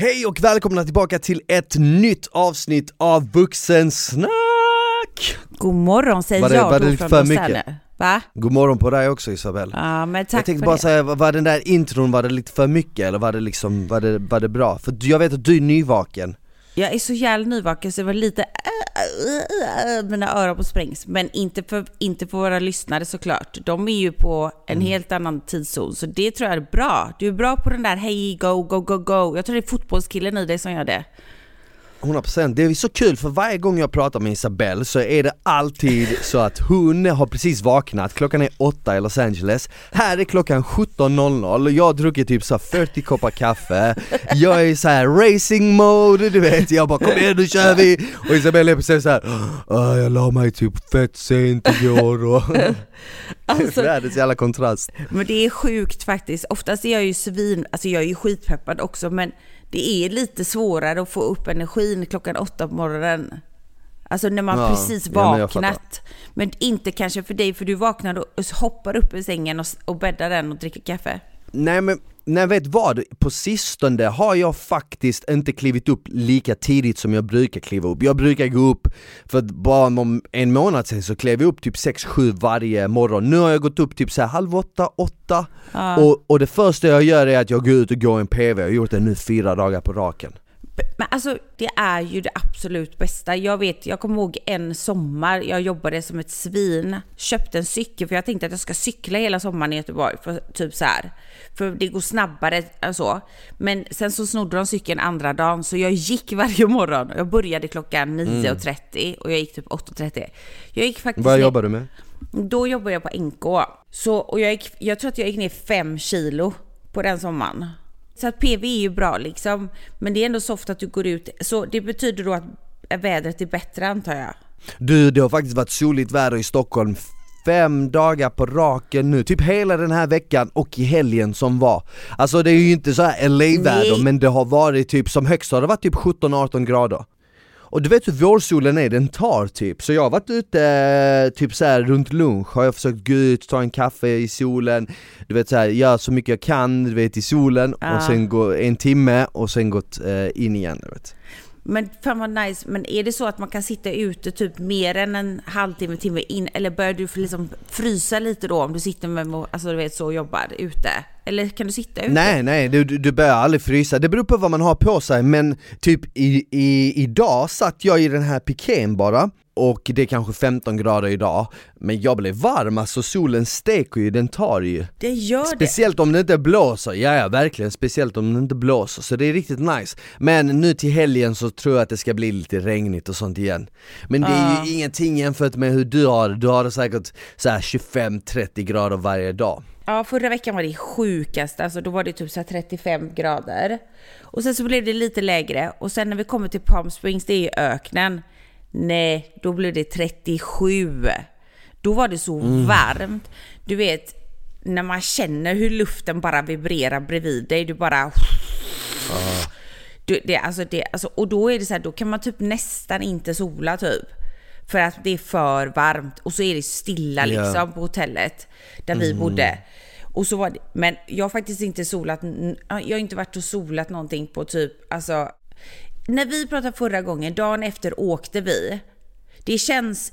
Hej och välkomna tillbaka till ett nytt avsnitt av Vuxensnack! God morgon säger Var det- jag var det lite för mycket? Va? God morgon på dig också Isabel. Ja men tack jag tänkte bara det. säga, var den där intron, var det lite för mycket eller var det liksom, var det, var det bra? För jag vet att du är nyvaken. Jag är så jävla nyvaken så det var lite äh, mina öron på sprängs. Men inte för, inte för våra lyssnare såklart. De är ju på en Mm. helt annan tidszon. Så det tror jag är bra. Du är bra på den där hej, go, go, go, go. Jag tror det är fotbollskillen i dig som gör det. 100% det är så kul för varje gång jag pratar med Isabelle så är det alltid så att hon har precis vaknat, klockan är 8 i Los Angeles. Här är klockan 17.00 och jag har druckit typ så här 40 koppar kaffe. Jag är i så här racing mode, du vet, jag bara kom igen nu kör vi! Och Isabelle är precis såhär "Ah, jag la mig typ fett sent igår och Alltså- Världens jävla kontrast. Men det är sjukt faktiskt. Oftast är jag ju svin, alltså jag är ju skitpeppad också, men det är lite svårare att få upp energin klockan åtta på morgonen. Alltså när man Ja, precis ja, men vaknat. men, inte kanske för dig, för du vaknar och hoppar upp ur sängen och, och bäddar den och dricker kaffe. Nej men, nej vet vad? På sistone har jag faktiskt inte klivit upp lika tidigt som jag brukar kliva upp. Jag brukar gå upp, för bara en månad sen så klev jag upp typ 6-7 varje morgon. Nu har jag gått upp typ så här halv åtta, åtta. Och, och det första jag gör är att jag går ut och går en PV, jag har gjort det nu fyra dagar på raken. Men alltså det är ju det absolut bästa. Jag vet, jag kommer ihåg en sommar, jag jobbade som ett svin, köpte en cykel för jag tänkte att jag ska cykla hela sommaren i Göteborg, för typ så här. För det går snabbare och så. Men sen så snodde de cykeln andra dagen så jag gick varje morgon. Jag började klockan 9.30 och jag gick typ 8.30. Jag gick faktiskt Vad jobbar du med? Då jobbade jag på NK. Så, och jag, gick, jag tror att jag gick ner fem kilo på den sommaren. Så att PV är ju bra liksom. Men det är ändå soft att du går ut. Så det betyder då att vädret är bättre antar jag. Du, det har faktiskt varit soligt väder i Stockholm fem dagar på raken nu, typ hela den här veckan och i helgen som var. Alltså det är ju inte så här LA-väder men det har varit typ, som högst har det varit typ 17-18 grader. Och du vet hur vårsolen är, den tar typ. Så jag har varit ute eh, typ så här runt lunch, har jag försökt gå ut, ta en kaffe i solen, du vet så här, göra så mycket jag kan, du vet i solen Ja. och sen gå en timme och sen gått eh, in igen. Du vet. Men fan vad nice. Men är det så att man kan sitta ute typ mer än en halvtimme, timme in? Eller börjar du liksom frysa lite då om du sitter med, alltså du vet så och jobbar ute? Eller kan du sitta ute? Nej nej, du, du börjar aldrig frysa, det beror på vad man har på sig men typ i, i, idag satt jag i den här pikén bara och det är kanske 15 grader idag men jag blev varm, alltså solen steker ju, den tar ju. Det gör det. Speciellt om det inte blåser, ja, ja verkligen, speciellt om det inte blåser, så det är riktigt nice. Men nu till helgen så tror jag att det ska bli lite regnigt och sånt igen. Men det är ju ingenting jämfört med hur du har det, du har det säkert så här 25-30 grader varje dag Ja, förra veckan var det sjukaste. Alltså då var det typ så här 35 grader. Och sen så blev det lite lägre. Och sen när vi kommer till Palm Springs, det är ju öknen. Nej, då blev det 37. Då var det så varmt. Du vet, när man känner hur luften bara vibrerar bredvid dig. Du bara... Du, det, alltså det, alltså, och då är det så här, då kan man typ nästan inte sola typ. För att det är för varmt och så är det stilla liksom på hotellet där vi bodde. Och så var det, men jag har faktiskt inte solat, jag har inte varit och solat någonting på typ, alltså. När vi pratade förra gången, dagen efter åkte vi. Det känns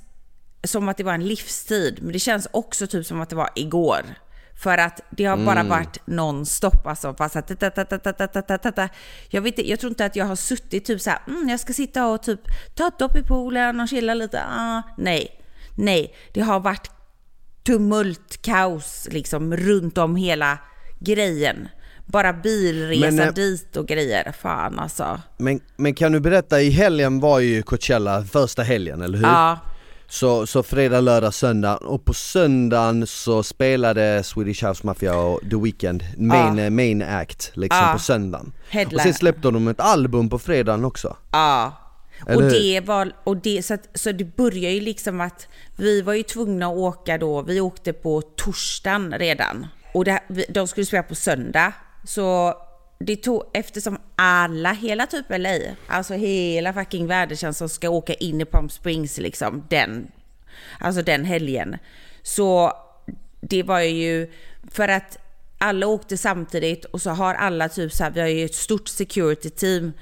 som att det var en livstid, men det känns också typ som att det var igår. För att det har bara mm. varit nonstop. Alltså, bara så här, jag, vet jag tror inte att jag har suttit typ så här, mm, jag ska sitta och typ ta ett dopp i poolen och chilla lite. Ah, nej, nej, det har varit tumult, kaos liksom runt om hela grejen. Bara bilresa men, eh, dit och grejer, fan alltså. Men, men kan du berätta, i helgen var ju Coachella första helgen, eller hur? Ja. Så, så fredag, lördag, söndag och på söndagen så spelade Swedish House Mafia och The Weeknd main, eh, main act liksom Ja. på söndagen. Headline. Och sen släppte de ett album på fredagen också. Ja. Eller Och det var, och det, så, att, så det börjar ju liksom att vi var ju tvungna att åka då, vi åkte på torsdagen redan. Och det, de skulle spela på söndag. Så det tog, eftersom alla, hela typ LA, alltså hela fucking världen känns som ska åka in i Palm Springs liksom den, alltså den helgen. Så det var ju för att alla åkte samtidigt och så har alla typ så här, vi har ju ett stort security team.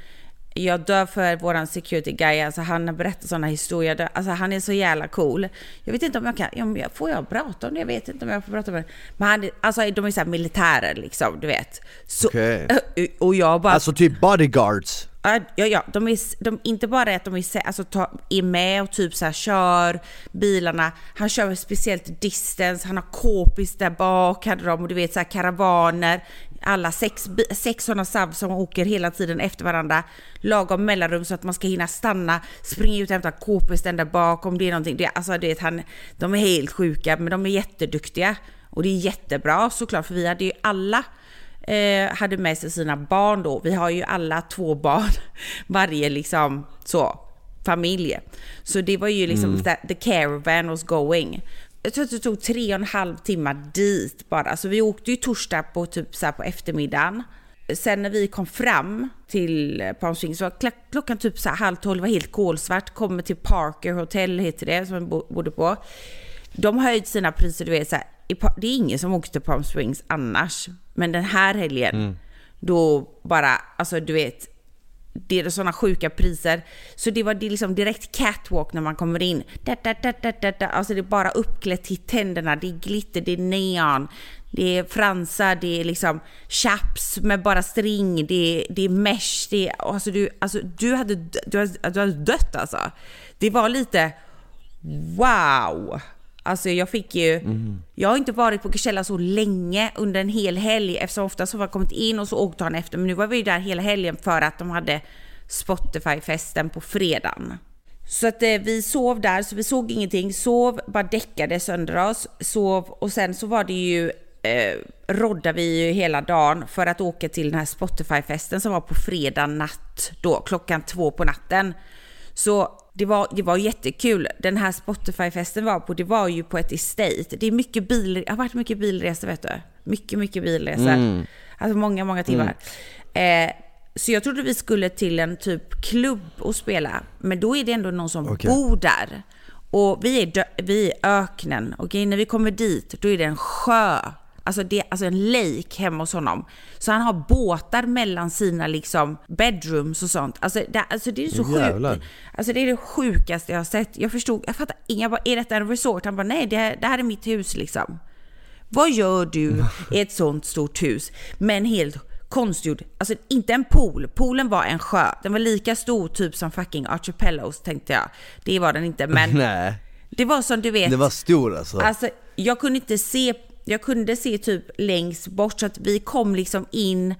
Jag dör för våran security guy, alltså han berättar sådana historier. Alltså han är så jävla cool. Jag vet inte om jag kan, får jag prata om det? Jag vet inte om jag får prata om det. Men han, alltså de är så militärer liksom, du vet. Så, okay. Och jag bara... Alltså typ bodyguards? Ja, ja, de är, de, inte bara att de är, alltså, ta, är med och typ så här, kör bilarna, han kör speciellt distance, han har k-pist där bak, hade de, och du vet så här, karavaner, alla sex, sex sådana SAV som åker hela tiden efter varandra, lagom mellanrum så att man ska hinna stanna, springa ut och hämta k-pisten där bak om det är någonting. Det, alltså, det, han, de är helt sjuka, men de är jätteduktiga. Och det är jättebra såklart, för vi hade ju alla eh, hade med sig sina barn då. Vi har ju alla två barn, varje liksom så familj. Så det var ju liksom mm. the, the caravan was going. Jag tror att det tog tre och en halv timme dit bara. Så vi åkte ju torsdag på typ så på eftermiddagen. Sen när vi kom fram till Palm Springs så var klockan typ så halv tolv, var helt kolsvart. Kommer till Parker Hotel heter det, som vi bodde på. De har höjt sina priser, du vet så här, det är ingen som åker till Palm Springs annars. Men den här helgen, mm. då bara, alltså du vet, det är sådana sjuka priser. Så det var det liksom direkt catwalk när man kommer in. Da, da, da, da, da, Alltså det är bara uppklätt till tänderna, det är glitter, det är neon, det är fransar, det är liksom chaps med bara string, det är, det är mesh, det är, alltså du, alltså du hade, du hade, du hade dött alltså. Det var lite wow! Alltså jag fick ju, mm. jag har inte varit på Coachella så länge under en hel helg eftersom ofta så har jag kommit in och så åkte han efter. Men nu var vi där hela helgen för att de hade Spotify-festen på fredagen. Så att eh, vi sov där, så vi såg ingenting, sov, bara däckade sönder oss, sov och sen så var det ju eh, roddade vi ju hela dagen för att åka till den här Spotify-festen som var på fredag natt då, klockan två på natten. Så det var, det var jättekul. Den här Spotify-festen var på, det var ju på ett estate. Det är mycket bil, det har varit mycket bilresor vet du. Mycket, mycket bilresor. Mm. Alltså många, många timmar. Mm. Eh, så jag trodde vi skulle till en typ klubb och spela. Men då är det ändå någon som okay. bor där. Och vi är, vi är öknen. Och när vi kommer dit, då är det en sjö Alltså, det, alltså en lake hemma hos honom. Så han har båtar mellan sina liksom bedrooms och sånt. Alltså det, alltså det är så sjukt. Alltså det är det sjukaste jag har sett. Jag förstod, jag fattar bara, är detta en resort? Han bara, nej det, det här är mitt hus liksom. Vad gör du i ett sånt stort hus med en helt konstgjord, alltså inte en pool, poolen var en sjö. Den var lika stor typ som fucking Archipelagos tänkte jag. Det var den inte men Nej. det var som du vet. Det var stor alltså. Alltså jag kunde inte se jag kunde se typ längst bort så att vi kom liksom in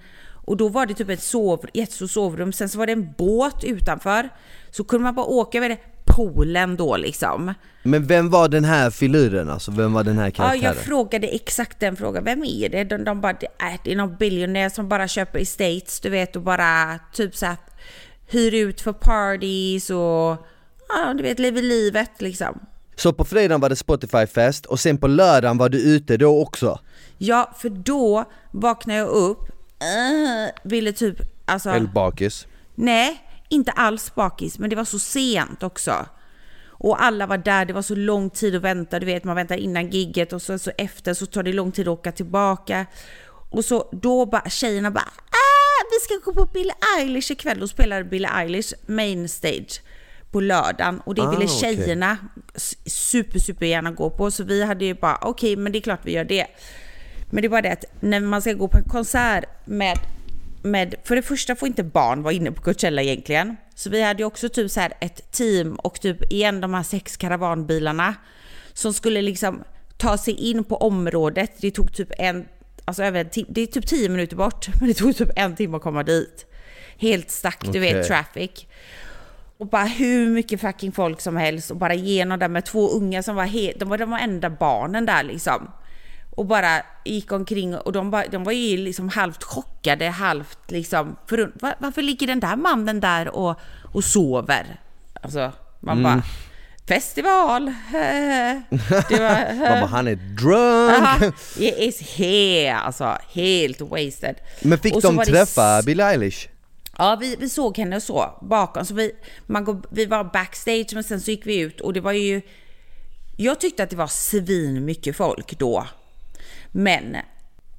och då var det typ ett sov, sovrum. Sen så var det en båt utanför. Så kunde man bara åka över poolen då liksom. Men vem var den här filuren alltså? Vem var den här karaktären? Ja, jag frågade exakt den frågan. Vem är det? De, de bara, det är, det är någon biljonär som bara köper estates, du vet, och bara typ så här hyr ut för parties och ja, du vet, lever livet liksom. Så på fredagen var det Spotify-fest och sen på lördagen var du ute då också? Ja, för då vaknade jag upp, äh, ville typ... Alltså, Eller bakis? Nej, inte alls bakis, men det var så sent också. Och alla var där, det var så lång tid att vänta, du vet man väntar innan gigget och så, så efter så tar det lång tid att åka tillbaka. Och så då bara tjejerna bara ah, vi ska gå på Billie Eilish ikväll. Då spelade Billie Eilish main stage på lördagen och det ah, ville tjejerna okay. super, super gärna gå på. Så vi hade ju bara, okej, okay, men det är klart vi gör det. Men det är bara det att när man ska gå på en konsert med, med för det första får inte barn vara inne på Coachella egentligen. Så vi hade ju också typ så här ett team och typ igen de här sex karavanbilarna som skulle liksom ta sig in på området. Det tog typ en, alltså över en det är typ tio minuter bort, men det tog typ en timme att komma dit. Helt stack, okay. du vet, traffic. Och bara hur mycket fucking folk som helst och bara genom där med två unga som var helt, de var de enda barnen där liksom. Och bara gick omkring och de, bara, de var ju liksom halvt chockade, halvt liksom för, var, Varför ligger den där mannen där och, och sover? Alltså, man mm. bara festival. Det var, Mamma, han är drunk. He is here, alltså helt wasted. Men fick de träffa Billie Eilish? Ja, vi, vi såg henne så bakom. Så vi, man går, vi var backstage men sen så gick vi ut och det var ju... Jag tyckte att det var svin mycket folk då. Men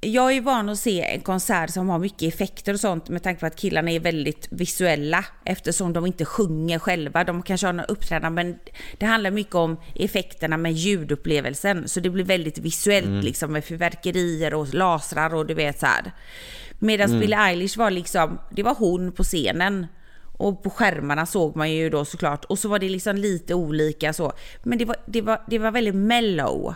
jag är van att se en konsert som har mycket effekter och sånt med tanke på att killarna är väldigt visuella eftersom de inte sjunger själva. De kanske har några uppträdanden men det handlar mycket om effekterna med ljudupplevelsen. Så det blir väldigt visuellt mm. liksom med fyrverkerier och lasrar och du vet så här. Medan mm. Billie Eilish var liksom, det var hon på scenen. Och på skärmarna såg man ju då såklart. Och så var det liksom lite olika så. Men det var, det var, det var väldigt mellow.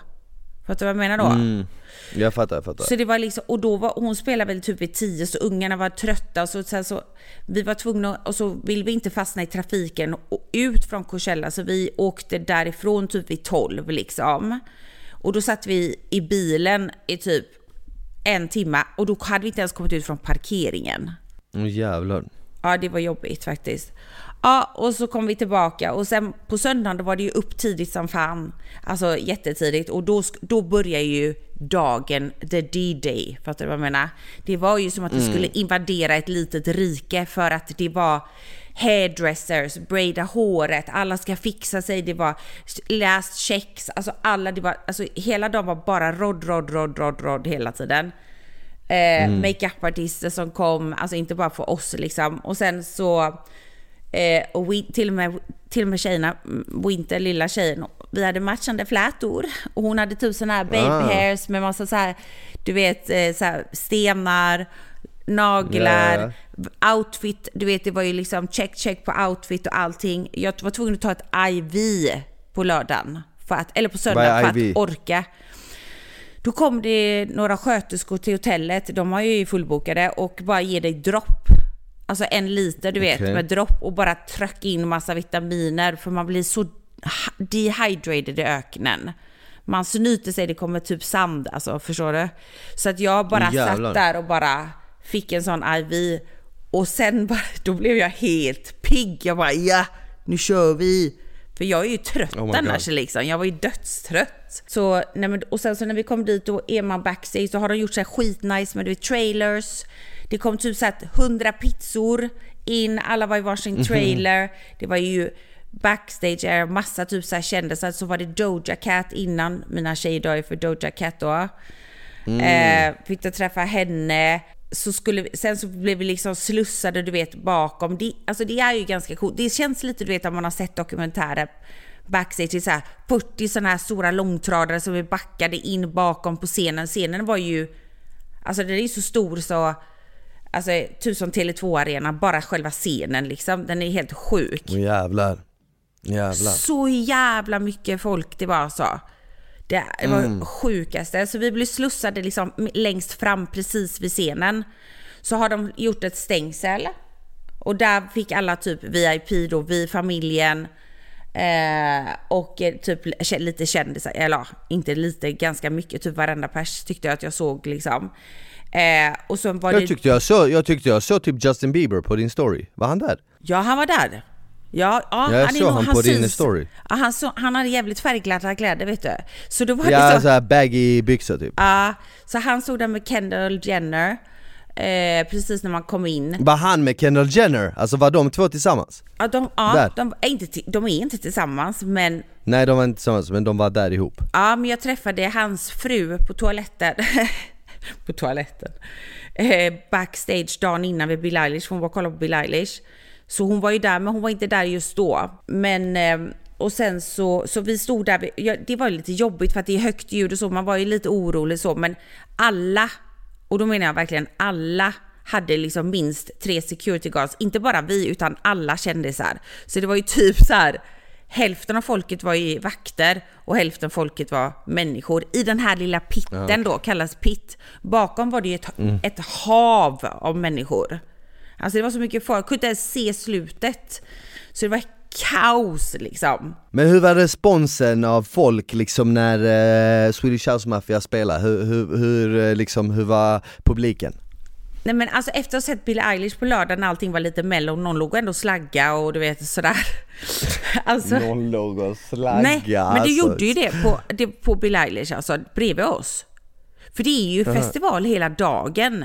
Fattar du vad jag menar då? Mm. Jag fattar, jag fattar. Så det var liksom, och då var, hon spelade väl typ vid tio så ungarna var trötta och så, sen så vi var tvungna, och så vill vi inte fastna i trafiken och ut från Coachella så vi åkte därifrån typ vid tolv liksom. Och då satt vi i bilen i typ en timme och då hade vi inte ens kommit ut från parkeringen. Åh oh, jävlar. Ja, det var jobbigt faktiskt. Ja, och så kom vi tillbaka och sen på söndagen då var det ju upp tidigt som fan. Alltså jättetidigt och då, då börjar ju dagen, the D-day. Fattar du vad jag menar? Det var ju som att vi mm. skulle invadera ett litet rike för att det var hairdressers, braida håret, alla ska fixa sig, det var last checks, alltså alla, det var, alltså hela dagen var bara rod, rod, rod, rod, rod hela tiden. Eh, mm. Makeupartister som kom, alltså inte bara för oss liksom. Och sen så, eh, och vi, till, och med, till och med tjejerna, Winter, lilla tjejen, vi hade matchande flätor. Och hon hade typ sådana här baby ah. hairs med massa så här, du vet, eh, så här stenar, naglar, yeah. outfit, du vet det var ju liksom check check på outfit och allting. Jag var tvungen att ta ett IV på lördagen, för att, eller på söndag för att orka. Då kom det några sköterskor till hotellet, de var ju fullbokade, och bara ger dig dropp. Alltså en liter du vet med dropp och bara tryck in massa vitaminer för man blir så dehydrated i öknen. Man snyter sig, det kommer typ sand, alltså förstår du? Så att jag bara Jävlar. satt där och bara fick en sån IV och sen bara, då blev jag helt pigg. Jag bara ja, nu kör vi. För jag är ju trött oh annars liksom. Jag var ju dödstrött. Så, nej, men, och sen så när vi kom dit och är man backstage så har de gjort så här skitnice med vet, trailers. Det kom typ så här 100 pizzor in, alla var i varsin mhm. trailer. Mm -hmm. Det var ju backstage är massa typ så här kändisar. Så var det Doja Cat innan. Mina tjejer dör ju för Doja Cat då. Mm. Eh, fick jag träffa henne så skulle vi, sen så blev vi liksom slussade du vet bakom. Det, alltså det är ju ganska coolt. Det känns lite du vet om man har sett dokumentärer backstage så här 40 sådana här stora långtradare som vi backade in bakom på scenen. Scenen var ju, alltså den är ju så stor så, alltså som Tele2 Arena, bara själva scenen liksom. Den är helt sjuk. Jävlar. Jävlar. Så jävla mycket folk det var så. Det var mm. sjukaste. Så vi blev slussade liksom längst fram precis vid scenen. Så har de gjort ett stängsel. Och där fick alla typ VIP då, vi familjen. Eh, och typ lite kändisar, eller ja, inte lite, ganska mycket, typ varenda pers tyckte jag att jag såg liksom. Eh, och så var jag, det... tyckte jag, så, jag tyckte jag såg typ Justin Bieber på din story, var han där? Ja han var där. Ja, ja, jag såg han, på din story. Ja, han, så, han hade jävligt färgglada kläder vet du. Så då var ja, det så... såhär baggy byxor typ. Ja, så han stod där med Kendall Jenner. Eh, precis när man kom in. Var han med Kendall Jenner? Alltså var de två tillsammans? Ja, de, ja, de, är, inte, de är inte tillsammans men... Nej de var inte tillsammans men de var där ihop. Ja men jag träffade hans fru på toaletten. på toaletten. Eh, backstage dagen innan vid Bill Eilish, hon var och kollade på Bill Eilish. Så hon var ju där, men hon var inte där just då. Men eh, och sen så, så vi stod där, ja, det var lite jobbigt för att det är högt ljud och så, man var ju lite orolig så, men alla, och då menar jag verkligen alla, hade liksom minst tre security guards, inte bara vi utan alla kändisar. Så det var ju typ så här, hälften av folket var ju vakter och hälften av folket var människor. I den här lilla pitten ja. då, kallas pitt. Bakom var det ju ett, mm. ett hav av människor. Alltså det var så mycket folk, jag kunde inte ens se slutet. Så det var kaos liksom. Men hur var responsen av folk liksom när eh, Swedish House Mafia spelade? Hur, hur, hur, eh, liksom, hur var publiken? Nej men alltså efter att ha sett Billie Eilish på lördag när allting var lite mellow, någon låg ändå slagga och du vet sådär. Alltså, någon låg och slagga Nej, men du alltså. gjorde ju det på, det på Billie Eilish alltså, bredvid oss. För det är ju festival hela dagen.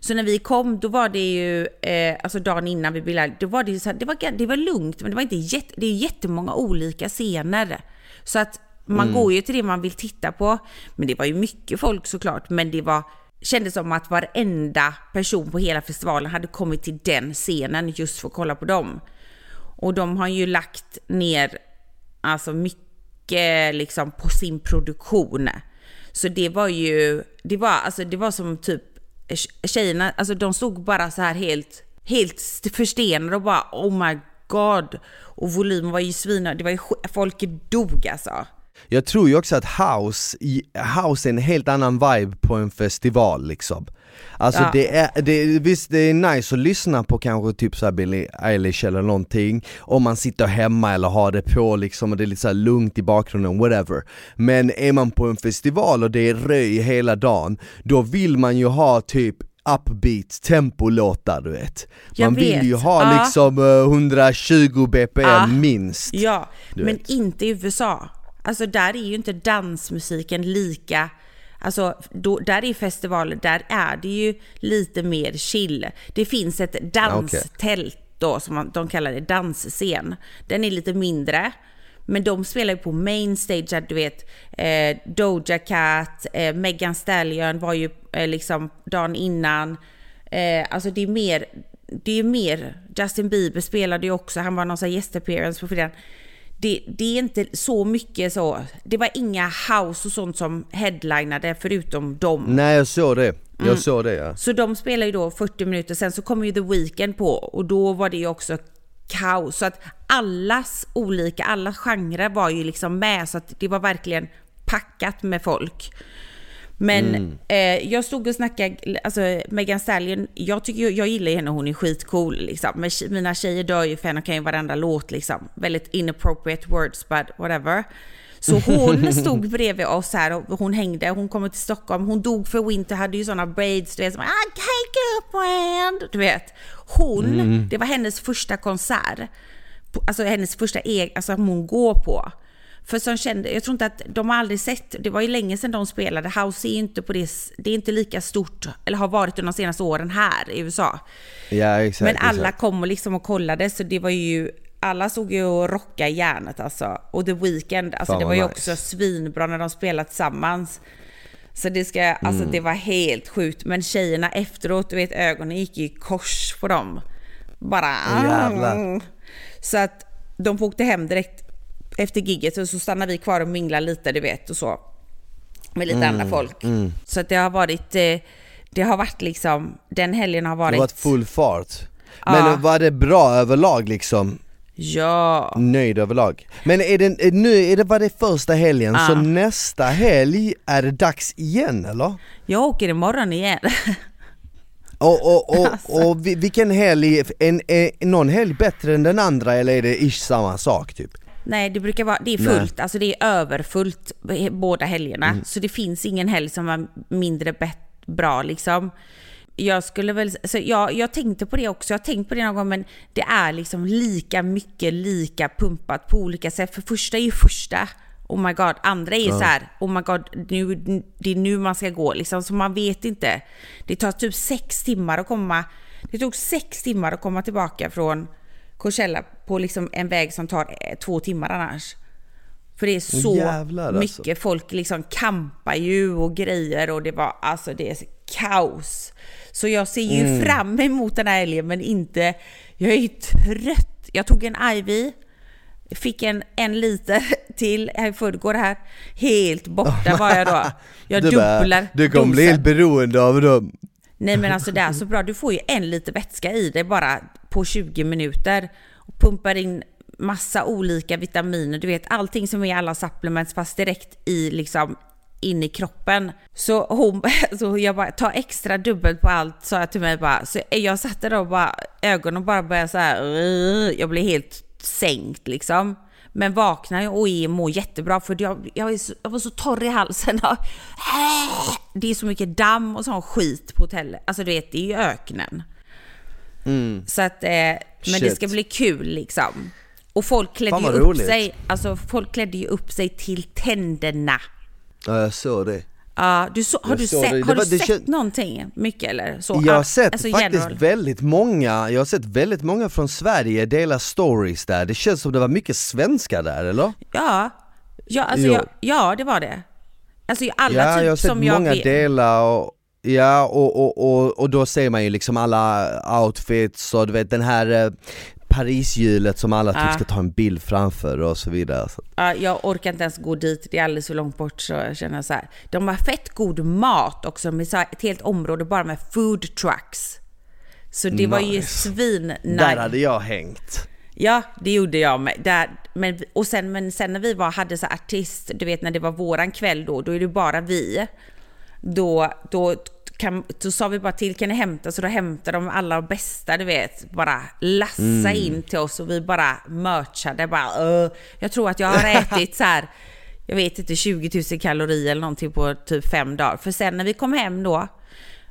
Så när vi kom, då var det ju, eh, alltså dagen innan vi bilade, då var det så här, det var, det var lugnt, men det var inte jätte, det är jättemånga olika scener. Så att man mm. går ju till det man vill titta på. Men det var ju mycket folk såklart, men det var kändes som att varenda person på hela festivalen hade kommit till den scenen just för att kolla på dem. Och de har ju lagt ner alltså mycket liksom på sin produktion. Så det var ju, det var, alltså, det var som typ Eh, tjejerna, alltså de stod bara så här helt, helt förstenade och bara oh my god. Och volymen var ju svin, det var ju, folk dog alltså. Jag tror ju också att house, house är en helt annan vibe på en festival liksom Alltså ja. det är, det, visst det är nice att lyssna på kanske typ såhär Billie Eilish eller någonting Om man sitter hemma eller har det på liksom och det är lite så lugnt i bakgrunden, whatever Men är man på en festival och det är röj hela dagen Då vill man ju ha typ upbeat tempolåtar du vet Man vet. vill ju ha ja. liksom 120 bpm ja. minst Ja, men vet. inte i USA Alltså där är ju inte dansmusiken lika Alltså, då, där i festivaler, där är det ju lite mer chill. Det finns ett danstält då, som de kallar det, dansscen. Den är lite mindre. Men de spelar ju på main stage, du vet, eh, Doja Cat, eh, Megan Stallion var ju eh, liksom dagen innan. Eh, alltså det är mer, det är mer, Justin Bieber spelade ju också, han var någon sån gästappearance på fredagen det, det, är inte så mycket så. Det var inga house och sånt som headlinade förutom dem. Nej jag såg det. Jag mm. såg det ja. Så de spelar ju då 40 minuter, sen så kommer ju The Weeknd på och då var det ju också kaos. Så att allas olika, alla genrer var ju liksom med så att det var verkligen packat med folk. Men mm. eh, jag stod och snackade, alltså Megan Stallion, jag, tycker, jag gillar henne, hon är skitcool liksom. Men mina tjejer dör ju för henne, kan ju varenda låt liksom. Väldigt inappropriate words but whatever. Så hon stod bredvid oss här och hon hängde, hon kommer till Stockholm, hon dog för Winter, hade ju sådana braids, du vet, som I take girlfriend, du vet. Hon, mm. det var hennes första konsert. Alltså hennes första egen, alltså hon går på. För som kände, jag tror inte att de har aldrig sett, det var ju länge sedan de spelade, House är inte på det, det är inte lika stort, eller har varit under de senaste åren här i USA. Ja, exakt. Men alla exakt. kom och liksom och kollade, så det var ju, alla såg ju och rocka järnet alltså. Och The Weeknd, alltså Fan, det var ju nice. också svinbra när de spelade tillsammans. Så det ska, alltså mm. det var helt sjukt. Men tjejerna efteråt, du vet ögonen gick i kors på dem. Bara... Jävlar. Så att de åkte hem direkt efter gigget och så stannar vi kvar och minglar lite, du vet, och så. Med lite mm, andra folk. Mm. Så att det har varit, eh, det har varit liksom, den helgen har varit... Det har varit full fart. Men ja. var det bra överlag liksom? Ja. Nöjd överlag. Men är det, nu är det, var det första helgen, ja. så nästa helg är det dags igen eller? Jag åker imorgon igen. Och, och, och, alltså. och vilken helg, en, är någon helg bättre än den andra eller är det ish samma sak typ? Nej, det brukar vara, det är fullt, Nej. alltså det är överfullt båda helgerna. Mm. Så det finns ingen helg som var mindre bra liksom. Jag skulle väl, så jag, jag tänkte på det också, jag har tänkt på det någon gång, men det är liksom lika mycket lika pumpat på olika sätt. För första är ju första, oh my god. Andra är ja. så här, oh my god, nu, det är nu man ska gå liksom. Så man vet inte. Det tar typ sex timmar att komma, det tog sex timmar att komma tillbaka från Coachella på liksom en väg som tar eh, två timmar annars. För det är så Jävlar, alltså. mycket, alltså. folk liksom kampar ju och grejer och det var alltså det är kaos. Så jag ser ju mm. fram emot den här helgen men inte, jag är trött. Jag tog en Ivy, fick en, en liter till i förrgår här. Helt borta var jag då. Jag du dubblar bara, Du kommer bli helt beroende av dem. Nej men alltså det är så bra, du får ju en liter vätska i dig bara på 20 minuter. Och pumpar in massa olika vitaminer, du vet allting som är alla supplements fast direkt i liksom in i kroppen. Så hon, så jag bara, ta extra dubbelt på allt, sa jag till mig bara. Så jag satte då bara, ögonen bara började så här, jag blev helt sänkt liksom. Men vaknar och är, mår jättebra för jag, jag, så, jag, var så torr i halsen. Det är så mycket damm och sån skit på hotellet. Alltså du vet, det är ju öknen. Mm. Så att, eh, men Shit. det ska bli kul liksom. Och folk klädde ju upp sig, alltså folk klädde ju upp sig till tänderna. Ja, jag såg det. Ja, du så, har jag du, sett, har var, du sett känd... någonting? Mycket eller så? Jag har sett alltså, faktiskt general. väldigt många, jag har sett väldigt många från Sverige dela stories där. Det känns som det var mycket svenskar där, eller? Ja, ja, alltså, jag, ja det var det. Alltså alla ja, typ jag har sett som många jag dela och Ja och, och, och, och då ser man ju liksom alla outfits och du vet den här eh, Parishjulet som alla typ ska ta en bild framför och så vidare. Så. Ja, jag orkar inte ens gå dit, det är alldeles för långt bort så jag känner så här. De har fett god mat också med så här ett helt område bara med food trucks. Så det var ju Nice. svin Där hade jag hängt. Ja, det gjorde jag med. Där, men, och sen, men sen när vi var, hade så artist, du vet när det var våran kväll då, då är det bara vi. Då, då, kan, då sa vi bara till, kan ni hämta? Så då hämtade de alla bästa, du vet, bara lassa Mm. in till oss och vi bara merchade. Bara, "Öh." jag tror att jag har ätit så här, jag vet inte, 20 000 kalorier eller någonting på typ fem dagar. För sen när vi kom hem då,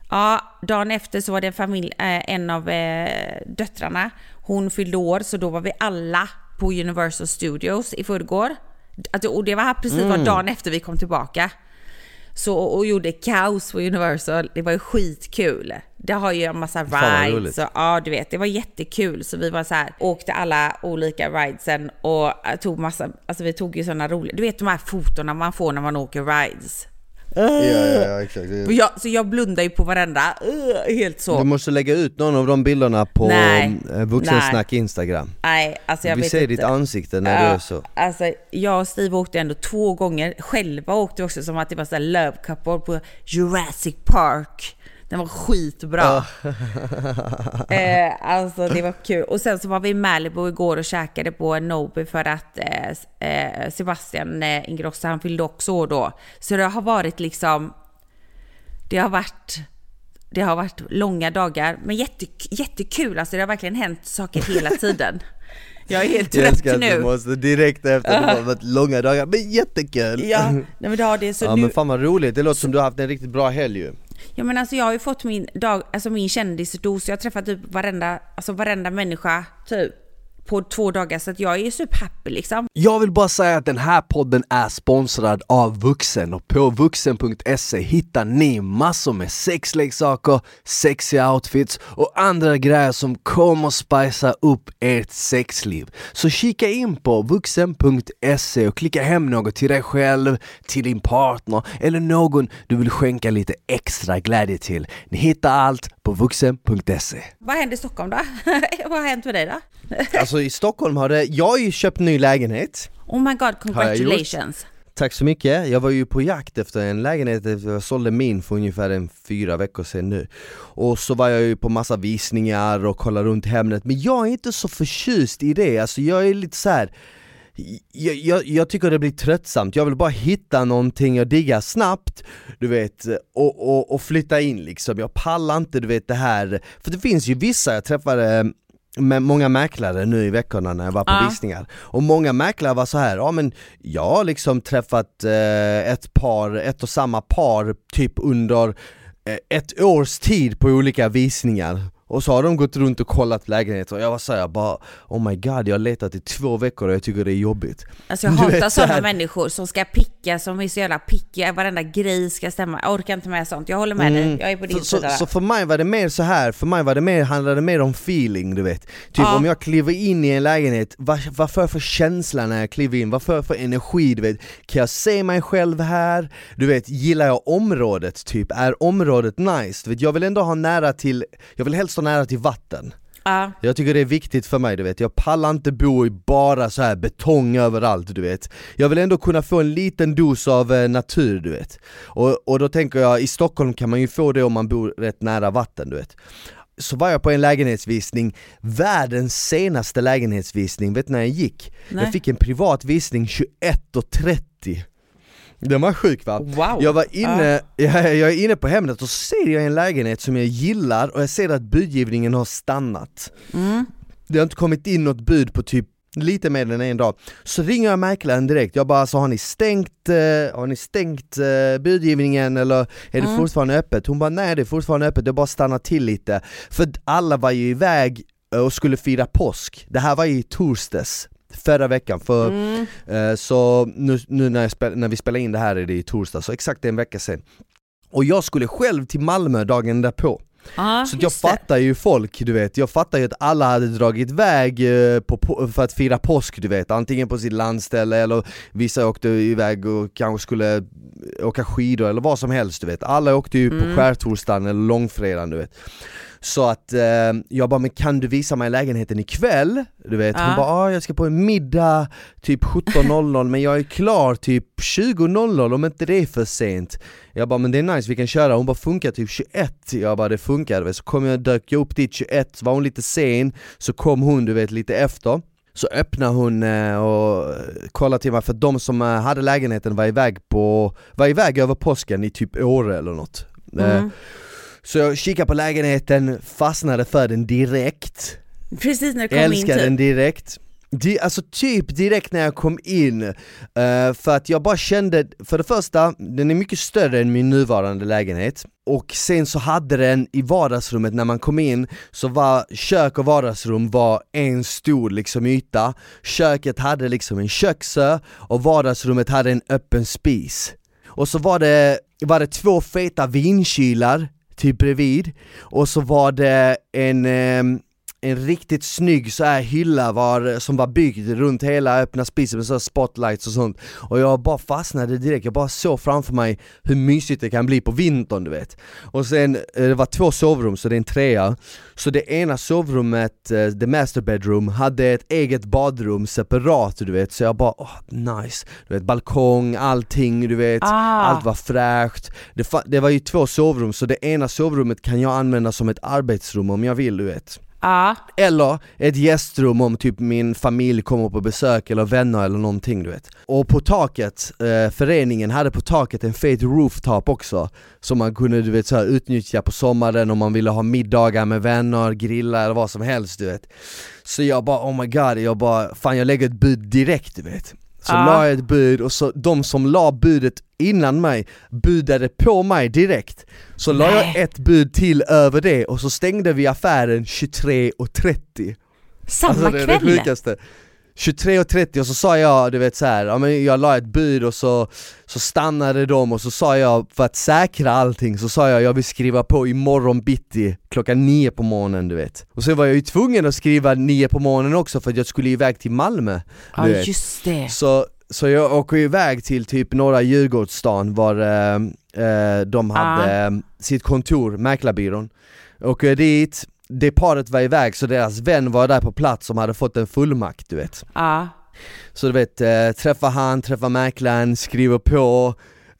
Ja, dagen efter så var det en familj, eh, en av eh, döttrarna, hon fyllde år så då var vi alla på Universal Studios i förrgår. Och det var precis Mm. dagen efter vi kom tillbaka. Så, och gjorde kaos på Universal, det var ju skitkul. Det har ju en massa rides och ja du vet, det var jättekul. Så vi var så här, åkte alla olika ridesen och eh, tog massa, alltså vi tog ju sådana roliga, du vet de här fotona man får när man åker rides. Ja, ja, ja exakt. Jag, så jag blundar ju på varenda, uh, helt så. Du måste lägga ut någon av de bilderna på Nej. eh, Vuxensnack Instagram. Nej, alltså jag Vi vet ser inte. ditt ansikte när du är så. Alltså, jag och Steve åkte ändå två gånger. Själva åkte vi också som att det var så här love couple på Jurassic Park. Den var skitbra. eh, alltså det var kul. Och sen så var vi i Malibu igår och käkade på Nobi för att eh, eh, Sebastian eh, Ingrosso, han fyllde också år då. Så det har varit liksom, det har varit det har varit långa dagar, men jätte, jättekul. Alltså det har verkligen hänt saker hela tiden. Jag är helt Jag trött älskar att du nu. måste direkt efter, det har varit långa dagar, men jättekul! Ja, nej men det har det. Så ja nu, men fan vad roligt, det låter som du har haft en riktigt bra helg ju ja men alltså jag har ju fått min dag, alltså min kändisdos. Jag har träffat typ varenda, alltså varenda människa typ på två dagar. Så att jag är superhappy liksom. Jag vill bara säga att den här podden är sponsrad av Vuxen och på vuxen.se hittar ni massor med sexleksaker, sexiga outfits och andra grejer som kommer spicea upp ert sexliv. Så kika in på vuxen.se och klicka hem något till dig själv, till din partner eller någon du vill skänka lite extra glädje till. Ni hittar allt på vuxen.se. Vad händer i Stockholm då? Vad har hänt med dig då? Alltså i Stockholm har det, jag har ju köpt ny lägenhet Oh my god, congratulations. Tack så mycket, jag var ju på jakt efter en lägenhet, jag sålde min för ungefär en fyra veckor sedan nu Och så var jag ju på massa visningar och kollade runt Hemnet, men jag är inte så förtjust i det, alltså jag är lite så här. Jag, jag, jag tycker det blir tröttsamt, jag vill bara hitta någonting jag diggar snabbt, du vet, och, och, och flytta in liksom. Jag pallar inte du vet det här, för det finns ju vissa, jag träffade med många mäklare nu i veckorna när jag var på Ja. visningar Och många mäklare var så här, ja men jag har liksom träffat eh, ett par, ett och samma par typ under eh, ett års tid på olika visningar och så har de gått runt och kollat lägenheter och jag var såhär bara Oh my god, jag har letat i två veckor och jag tycker det är jobbigt Alltså jag Du hatar sådana människor som ska picka, som är så jävla pickiga, varenda grej ska stämma. Jag orkar inte med sånt. Jag håller med dig, jag är på din Mm. så, sida. så, så för mig var det mer så här, för mig var det mer, handlade det mer om feeling du vet Typ Ja. om jag kliver in i en lägenhet, vad, vad får jag för känsla när jag kliver in? Vad får jag för energi? Du vet? Kan jag se mig själv här? Du vet, gillar jag området typ? Är området nice? Du vet, jag vill ändå ha nära till, jag vill helst ha nära till vatten. Ja. jag tycker det är viktigt för mig du vet, jag pallar inte bo i bara så här betong överallt du vet. Jag vill ändå kunna få en liten dos av eh, natur du vet. Och, och då tänker jag, i Stockholm kan man ju få det om man bor rätt nära vatten du vet. Så var jag på en lägenhetsvisning, världens senaste lägenhetsvisning, vet du när jag gick? Nej. Jag fick en privat visning 21.30 Den var sjuk va? Wow. Jag var inne, jag, jag är inne på Hemnet och ser jag en lägenhet som jag gillar och jag ser att budgivningen har stannat Mm. Det har inte kommit in något bud på typ lite mer än en dag Så ringer jag mäklaren direkt, jag bara så har ni stängt, eh, har ni stängt eh, budgivningen eller är det Mm. fortfarande öppet? Hon bara nej det är fortfarande öppet, det har bara stannat till lite För alla var ju iväg och skulle fira påsk, det här var ju i torsdags Förra veckan, för Mm. Eh, Så nu, nu när, jag spel, när vi spelar in det här är det i torsdag, så exakt en vecka sedan Och jag skulle själv till Malmö dagen därpå. Ja, Så jag fattar ju folk, du vet, jag fattar ju att alla hade dragit iväg eh, på, på, för att fira påsk du vet, antingen på sitt landställe eller vissa åkte iväg och kanske skulle åka skidor eller vad som helst du vet, alla åkte ju på Mm. skärtorsdagen eller långfredagen du vet Så att eh, jag bara, men kan du visa mig lägenheten ikväll? Du vet, hon Ja. bara, ah, jag ska på en middag typ 17.00 men jag är klar typ 20.00 om inte det är för sent Jag bara, men det är nice, vi kan köra. Hon bara, funkar typ 21? Jag bara, det funkar. du vet. Så kom jag, dök jag upp dit 21, så var hon lite sen, så kom hon du vet lite efter så öppnade hon eh, och kollade till mig, för de som eh, hade lägenheten var iväg på, var iväg över påsken i typ Åre eller något Eh, Mm. Så jag kikade på lägenheten, fastnade för den direkt. Precis när det kom in Älskar den typ. direkt. Di- Alltså typ direkt när jag kom in, eh, för att jag bara kände, för det första, den är mycket större än min nuvarande lägenhet. Och sen så hade den i vardagsrummet när man kom in, så var kök och vardagsrum var en stor liksom yta. Köket hade liksom en köksö och vardagsrummet hade en öppen spis. Och så var det, var det två feta vinkylar typ bredvid. Och så var det en ehm, en riktigt snygg så här hylla var, som var byggd runt hela öppna spisen med så spotlights och sånt. Och jag bara fastnade direkt, jag bara såg framför mig hur mysigt det kan bli på vintern du vet. Och sen, eh, det var två sovrum så det är en trea. Så det ena sovrummet, eh, the master bedroom, hade ett eget badrum separat du vet. Så jag bara, åh nice. Du vet balkong, allting du vet. Ah. Allt var fräscht. Det, det var ju två sovrum så det ena sovrummet kan jag använda som ett arbetsrum om jag vill du vet Ah. eller ett gästrum om typ min familj kommer på besök eller vänner eller någonting du vet. Och på taket, eh, föreningen hade på taket en fet rooftop också Som man kunde du vet så här, utnyttja på sommaren om man ville ha middagar med vänner, grilla eller vad som helst du vet. Så jag bara oh my god, jag bara fan jag lägger ett bud direkt du vet. Så Ja. la jag ett bud och så de som la budet innan mig budade på mig direkt Så la jag Nej. ett bud till över det och så stängde vi affären 23.30 samma Alltså det är det kväll. sjukaste 23.30 och så sa jag, du vet så här, ja, men jag la ett bud och så, så stannade de och så sa jag, för att säkra allting, så sa jag jag vill skriva på imorgon bitti klockan nio på morgonen du vet Och så var jag ju tvungen att skriva nio på morgonen också för att jag skulle iväg till Malmö Ja vet. just det. Så, så jag åker iväg till typ norra Djurgårdsstan var eh, eh, de hade eh, sitt kontor, mäklarbyrån Åker dit, det paret var iväg så deras vän var där på plats som hade fått en fullmakt du vet. Ja. Så du vet, eh, träffa han, träffa mäklaren, skriver på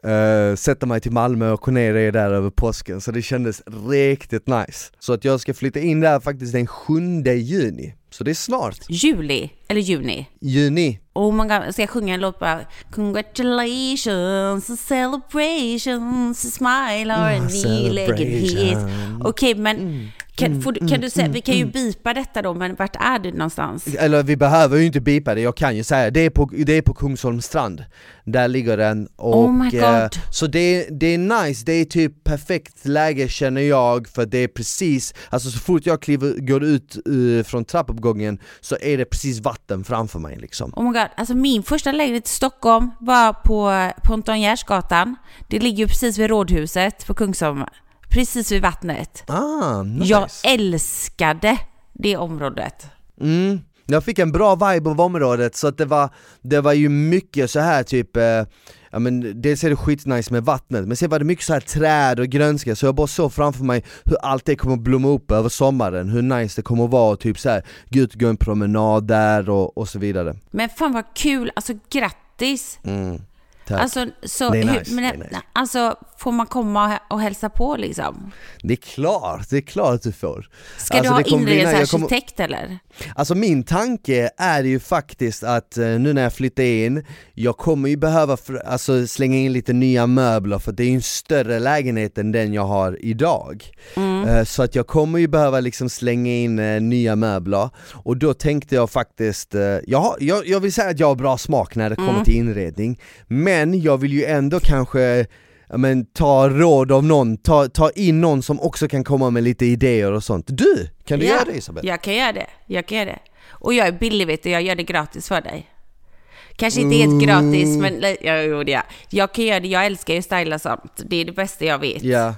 Uh, sätta mig till Malmö och ner där över påsken, så det kändes riktigt nice. Så att jag ska flytta in där faktiskt den 7 juni, så det är snart. Juli, eller juni. Juni Oh my god, ska jag sjunga en låt bara? Congratulations, celebrations, smile or a lägenhet. celebration. Okej, men kan, får, du- kan du säga, vi kan ju bipa detta då, men vart är det någonstans? Eller vi behöver ju inte bipa det, jag kan ju säga det är på, det är på Kungsholms strand Där ligger den och Oh my God. eh, Så det, det är nice, det är typ perfekt läge känner jag för det är precis Alltså så fort jag kliver, går ut eh, från trappuppgången så är det precis vatten framför mig liksom Oh my god, alltså min första lägenhet i Stockholm var på Ponton Gärsgatan. Det ligger ju precis vid Rådhuset på Kungsholmen. Precis vid vattnet. Ah, nice! Jag älskade det området. Mm. Jag fick en bra vibe av området så att det var, det var ju mycket så här typ, eh, ja men dels är det skitnice med vattnet, men sen var det mycket så här träd och grönska så jag bara såg framför mig hur allt det kommer att blomma upp över sommaren, hur nice det kommer att vara och typ så här, gå ut och gå en promenad där och, och så vidare. Men fan vad kul, alltså grattis! Mm. Tack. Alltså, så, Det är hur- nice, men, det är nice. alltså, får man komma och hälsa på liksom? Det är klart, det är klart du får. Ska Alltså, du ha inredningsarkitekt kommer- eller? Alltså min tanke är ju faktiskt att eh, nu när jag flyttar in, jag kommer ju behöva alltså, slänga in lite nya möbler för det är ju en större lägenhet än den jag har idag. Eh, så att jag kommer ju behöva liksom slänga in eh, nya möbler, och då tänkte jag faktiskt, jag, har, jag, jag vill säga att jag har bra smak när det kommer till inredning, men jag vill ju ändå kanske ja, men, ta råd av någon, ta, ta in någon som också kan komma med lite idéer och sånt. Du, kan du Ja, göra det Isabel? Jag kan göra det, jag kan göra det. Och jag är billig vet du, jag gör det gratis för dig. Kanske inte helt gratis, men ja, jo, det är. jag kan göra det, jag älskar ju styla sånt. Det är det bästa jag vet. Ja,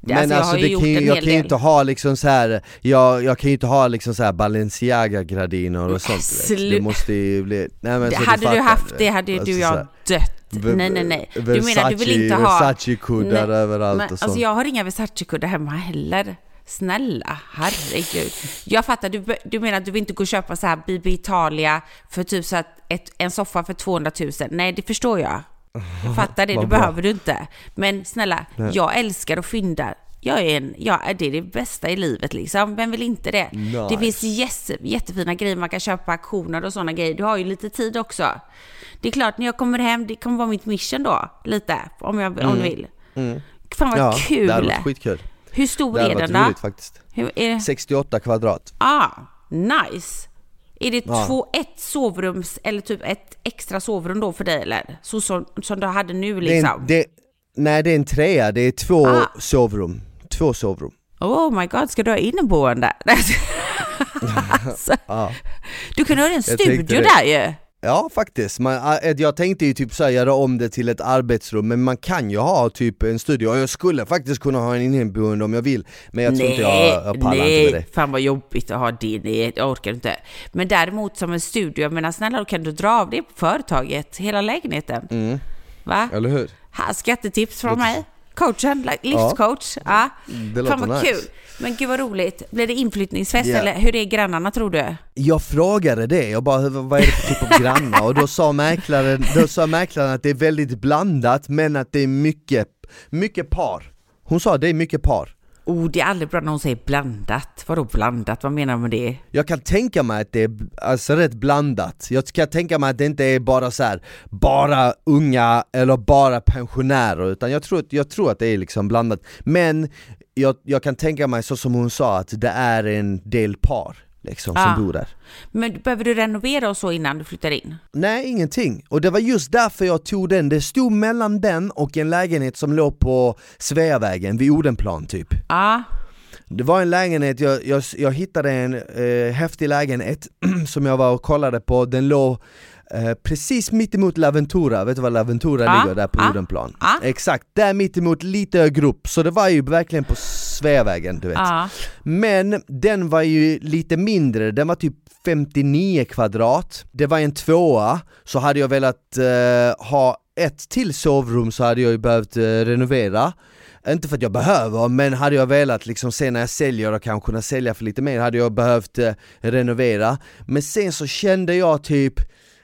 Det- Men alltså, jag alltså, gjort kan, jag kan ju inte ha liksom så här. Jag, jag kan ju inte ha liksom så här Balenciaga-gardiner och sånt du vet. slu- Det måste ju bli, nej men så hade du fattar. haft det hade Alltså du och jag dött. V- Nej nej nej. Du menar du vill Versace- inte ha... Versace-kuddar Nej, överallt Men, och alltså sånt. jag har inga Versace-kuddar hemma heller. Snälla, herregud. Jag fattar, du, du menar att du vill inte gå och köpa så här BB Italia för typ så att ett, en soffa för 200 000? Nej, det förstår jag. Jag fattar det, det behöver du inte. Men snälla, jag älskar att fynda. Jag är en, ja, det är det bästa i livet liksom. Vem vill inte det? Det Nice. finns jätte, jättefina grejer man kan köpa, auktioner och sådana grejer. Du har ju lite tid också. Det är klart, när jag kommer hem, det kommer vara mitt mission då, lite, om jag om du vill. Fan vad Mm. ja, kul! det hade varit skitkul. Hur stor är den då? roligt faktiskt. Är det? 68 kvadrat. Ah, nice! Är det Ja. två, ett sovrums eller typ ett extra sovrum då för dig eller? Så som, som du hade nu Det är liksom? det, nej det är en trea, det är två Ah. sovrum. Två sovrum. Oh my god, ska du ha inneboende? alltså, Ja. du kunde ha en studio där ju! Ja faktiskt, man, äh, jag tänkte ju typ så här, göra om det till ett arbetsrum men man kan ju ha typ en studio och jag skulle faktiskt kunna ha en inneboende om jag vill Men jag tror inte jag, jag pallar nej, inte med det fan vad jobbigt att ha det, nej, jag orkar inte. Men däremot som en studio, jag menar snälla kan du dra av det på företaget, hela lägenheten. Mm. Va? Eller hur? Här, skattetips från mig. Coachen, livscoach. Ja. Det Fan låter vad nice. kul. Men gud vad roligt. Blir det inflyttningsfest Ja. eller hur är grannarna tror du? Jag frågade det, jag bara "Hur- vad är det för typ av grannar? Och då sa mäklaren, då sa mäklaren att det är väldigt blandat men att det är mycket, mycket par Hon sa det är mycket par Oh, det är aldrig bra när hon säger blandat. Vadå blandat? Vad menar du med det? Jag kan tänka mig att det är alltså rätt blandat, jag kan tänka mig att det inte är bara så här, bara unga eller bara pensionärer utan jag tror, att- jag tror att det är liksom blandat Men jag, jag kan tänka mig så som hon sa att det är en del par liksom Ah. som bor där Men behöver du renovera och så innan du flyttar in? Nej, ingenting. Och det var just därför jag tog den. Det stod mellan den och en lägenhet som låg på Sveavägen vid Odenplan typ. Ja. Det var en lägenhet, jag, jag, jag hittade en eh, häftig lägenhet som jag var och kollade på. Den låg eh, precis mitt emot Laventura, vet du var Laventura Ja, ligger? Där på ja, Odenplan. ja. Exakt, där mitt emot lite högre upp. Så det var ju verkligen på Sveavägen, du vet. Ja. Men den var ju lite mindre, den var typ 59 kvadrat, det var en tvåa, så hade jag velat eh, ha ett till sovrum så hade jag ju behövt eh, renovera inte för att jag behöver, men hade jag velat liksom se när jag säljer och kanske kunna sälja för lite mer hade jag behövt eh, renovera Men sen så kände jag typ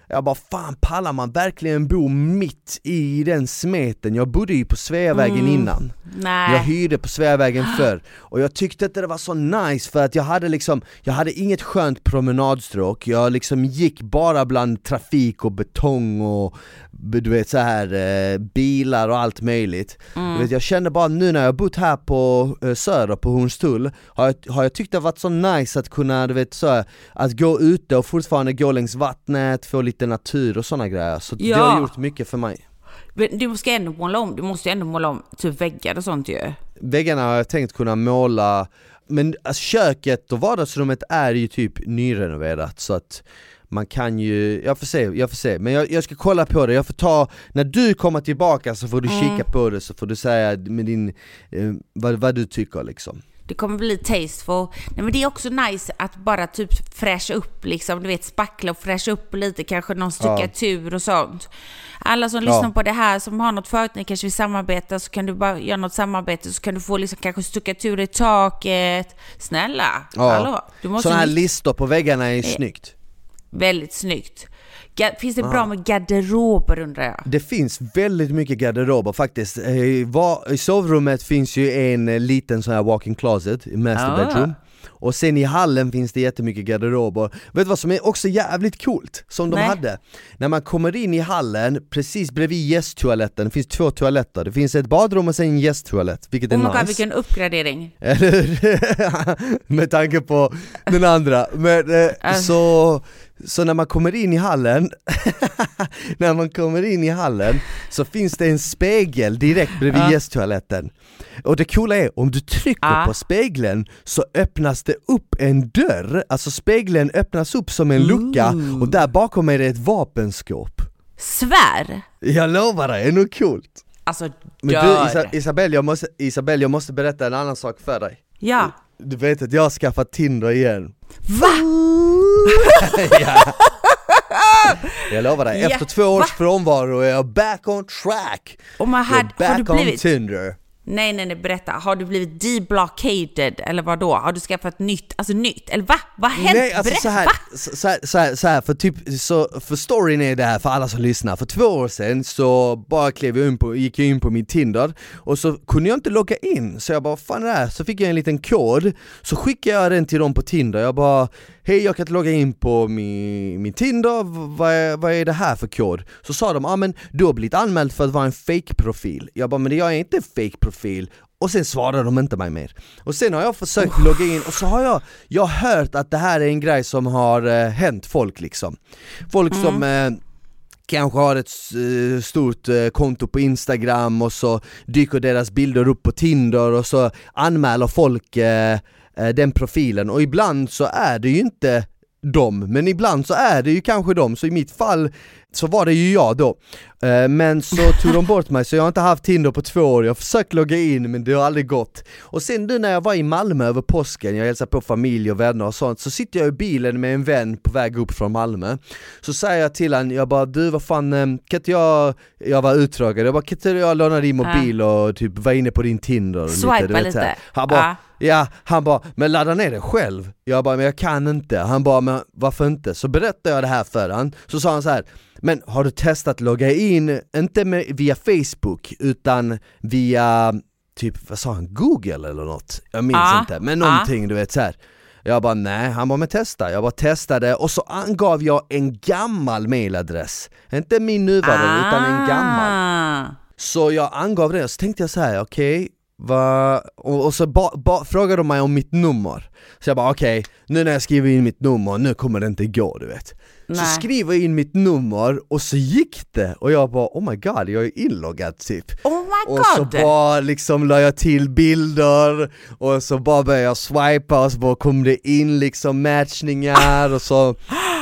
jag bara fan pallar man verkligen bo mitt i den smeten? Jag bodde ju på Sveavägen innan Nej. jag hyrde på Sveavägen förr och jag tyckte inte det var så nice för att jag hade liksom, jag hade inget skönt promenadstråk, jag liksom gick bara bland trafik och betong och du vet så här eh, bilar och allt möjligt. Du vet, jag kände bara nu när jag bott här på eh, Söder, på Hornstull, har jag, har jag tyckt det varit så nice att kunna, du vet så här, att gå ute och fortfarande gå längs vattnet, få lite natur och sådana grejer. Så det Ja. har gjort mycket för mig. Men du ska ändå måla om, du måste ju ändå måla om typ väggar och sånt ju. Väggarna har jag tänkt kunna måla, men alltså, köket och vardagsrummet är ju typ nyrenoverat så att man kan ju, jag får se, jag får se, men jag, jag ska kolla på det, jag får ta, när du kommer tillbaka så får du kika på det så får du säga med din, eh, vad, vad du tycker liksom Det kommer bli tasteful. Nej men det är också nice att bara typ fräscha upp liksom, du vet spackla och fräscha upp lite, kanske någon stuckatur och sånt. Alla som lyssnar på det här som har något företag, ni kanske vill samarbeta, så kan du bara göra något samarbete så kan du få liksom kanske stuckatur i taket. Snälla, hallå? Du måste Sådana här ju- listor på väggarna är snyggt Väldigt snyggt. Finns det bra med garderober undrar jag? Det finns väldigt mycket garderober faktiskt. Eh, I sovrummet finns ju en eh, liten sån här walk-in closet, master Ah. bedroom. Och sen i hallen finns det jättemycket garderober. Vet du vad som är också jävligt coolt? Som de Nej. hade? När man kommer in i hallen, precis bredvid gästtoaletten, det finns två toaletter. Det finns ett badrum och sen en gästtoalett, vilket är Oh my nice. god, vilken uppgradering. Eller? Med tanke på den andra. Men, eh, Äh. så, så när man kommer in i hallen, när man kommer in i hallen så finns det en spegel direkt bredvid Ja. gästtoaletten. Och det coola är, om du trycker Ja. på spegeln så öppnas det upp en dörr, alltså spegeln öppnas upp som en lucka och där bakom är det ett vapenskåp. Svär! Jag lovar dig, är nog coolt? Alltså Men du dör. Isa, Isabelle, jag måste, Isabelle, jag måste berätta en annan sak för dig. Ja. Du vet att jag har skaffat Tinder igen. Va? ja. Jag lovar dig, Ja, efter två års va? frånvaro är jag back on track! Och man har, är har back du on blivit... Tinder Nej, nej, nej, berätta. Har du blivit deblockaded eller vad då? Har du skaffat nytt? Alltså nytt? Eller va? Vad har hänt? Nej alltså berätta, så här, så, här, så, här, så här, för typ, så, för storyn är det här för alla som lyssnar, för två år sedan så bara klev jag in på, gick jag in på min Tinder och så kunde jag inte logga in, så jag bara fan är det här? Så fick jag en liten kod, så skickade jag den till dem på Tinder, jag bara Hej jag kan inte logga in på min, min Tinder, vad är, vad är det här för kod? Så sa de, ja ah, men du har blivit anmäld för att vara en fake-profil Jag bara, men jag är inte en fake-profil och sen svarade de inte mig mer. Och sen har jag försökt logga in och så har jag, jag har hört att det här är en grej som har eh, hänt folk liksom. Folk som eh, kanske har ett eh, stort eh, konto på Instagram och så dyker deras bilder upp på Tinder och så anmäler folk eh, den profilen och ibland så är det ju inte dem, men ibland så är det ju kanske dem, så i mitt fall så var det ju jag då. Eh, Men så tog de bort mig, så jag har inte haft Tinder på två år, jag har försökt logga in men det har aldrig gått. Och sen nu när jag var i Malmö över påsken, jag hälsade på familj och vänner och sånt, så sitter jag i bilen med en vän på väg upp från Malmö. Så säger jag till honom, jag bara du vad fan, eh, kan inte jag, jag var uttråkad, jag bara kan inte jag låna din mobil och typ vara inne på din Tinder? Swipa lite. här. Han bara, Ja. Ja, han bara, men ladda ner det själv. Jag bara, men jag kan inte. Han bara, men varför inte? Så berättade jag det här för han. Så sa han så här, men har du testat logga in, inte med, via Facebook, utan via, typ, vad sa han, Google eller något? Jag minns Ja, inte, men någonting du vet så här. Jag bara nej, han bara men testa, jag bara testade och så angav jag en gammal mailadress Inte min nuvarande utan en gammal Ah. så jag angav det och så tänkte jag så här: okej, vad... Och, och så ba, ba, frågade de mig om mitt nummer Så jag bara okej, nu när jag skriver in mitt nummer, nu kommer det inte gå du vet Så Nej. skriver jag in mitt nummer och så gick det och jag bara oh my god, jag är inloggad typ Oh my och så god! bara liksom la jag till bilder och så bara började jag swipa och så bara kom det in liksom matchningar och så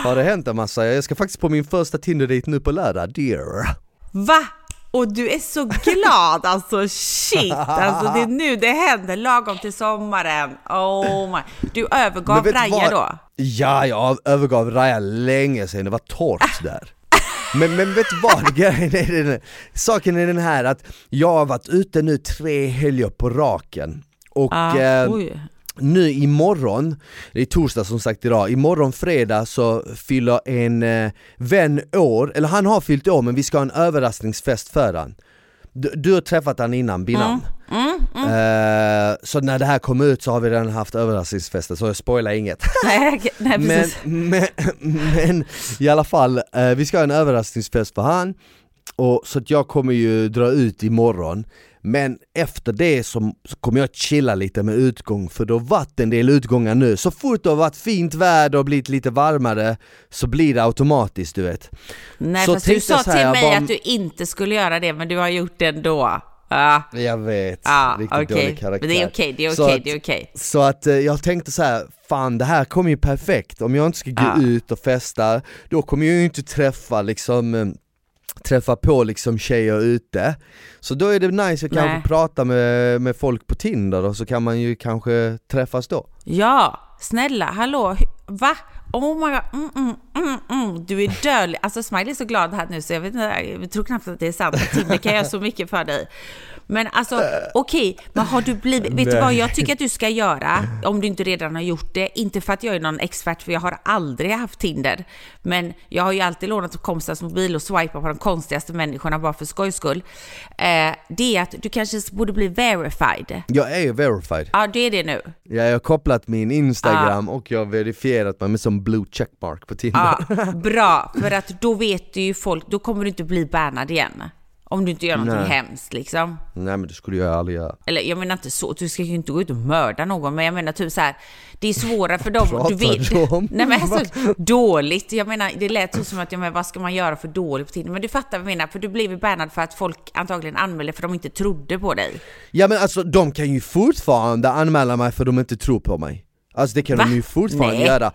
har det hänt en massa. Jag ska faktiskt på min första Tinder-date nu på lördag, dear Va? Och du är så glad alltså, shit! Alltså det är nu det händer, lagom till sommaren. Oh my. Du övergav Raja då? Ja, jag övergav Raja länge sedan, det var torrt där men, men vet du vad, grejen är den, saken är den här att jag har varit ute nu tre helger på raken och Ah, eh. Nu imorgon, det är torsdag som sagt idag, imorgon fredag så fyller en eh, vän år, eller han har fyllt år men vi ska ha en överraskningsfest för han. Du, du har träffat han innan, Binan. Mm, Eh, så när det här kommer ut så har vi redan haft överraskningsfester så jag spoilar inget. Nej, nej men, men, men i alla fall, eh, vi ska ha en överraskningsfest för han, och, så jag kommer ju dra ut imorgon men efter det så, så kommer jag chilla lite med utgång för det har varit en del utgångar nu. Så fort det har varit fint väder och blivit lite varmare så blir det automatiskt du vet. Nej, så fast du sa till mig bara- att du inte skulle göra det, men du har gjort det ändå. Ja, Jag vet, ja riktigt okej. dålig karaktär. Men det är okej, det är okej, att- det är okej. Så att eh, jag tänkte så här, fan det här kommer ju perfekt, om jag inte ska gå Ja. ut och festa, då kommer jag ju inte träffa liksom eh, träffa på liksom tjejer ute Så då är det nice att Nej. kanske prata med, med folk på Tinder och så kan man ju kanske träffas då Ja, snälla, hallå, va? Oh my god, mm, mm, mm, mm. du är dödlig. Alltså Smiley är så glad här nu så jag vet inte, jag tror knappt att det är sant. Tinder kan göra så mycket för dig. Men alltså okej, men har du blivit, vet du vad jag tycker att du ska göra, om du inte redan har gjort det, inte för att jag är någon expert, för jag har aldrig haft Tinder, men jag har ju alltid lånat kompisars mobil och swipat på de konstigaste människorna bara för skojs skull. Eh, det är att du kanske borde bli verified. Jag är ju verified, Ja, det är det nu. jag har kopplat min instagram och jag har verifierat mig med som blue checkmark på Tinder Ja, bra, för att då vet du ju folk, då kommer du inte bli bannad igen. Om du inte gör någonting Nej. hemskt liksom. Nej men det skulle jag aldrig göra Eller jag menar inte så, du ska ju inte gå ut och mörda någon, men jag menar typ så här, det är svårare för dem. pratar Du vet, om? Nej men alltså, dåligt. Jag menar, det lät så som att, ja, men vad ska man göra för dåligt på Tinder? Men du fattar vad jag menar, för du blev ju bannad för att folk antagligen anmälde för att de inte trodde på dig. Ja men alltså de kan ju fortfarande anmäla mig för de inte tror på mig Alltså det kan Va? de ju fortfarande Nej. göra.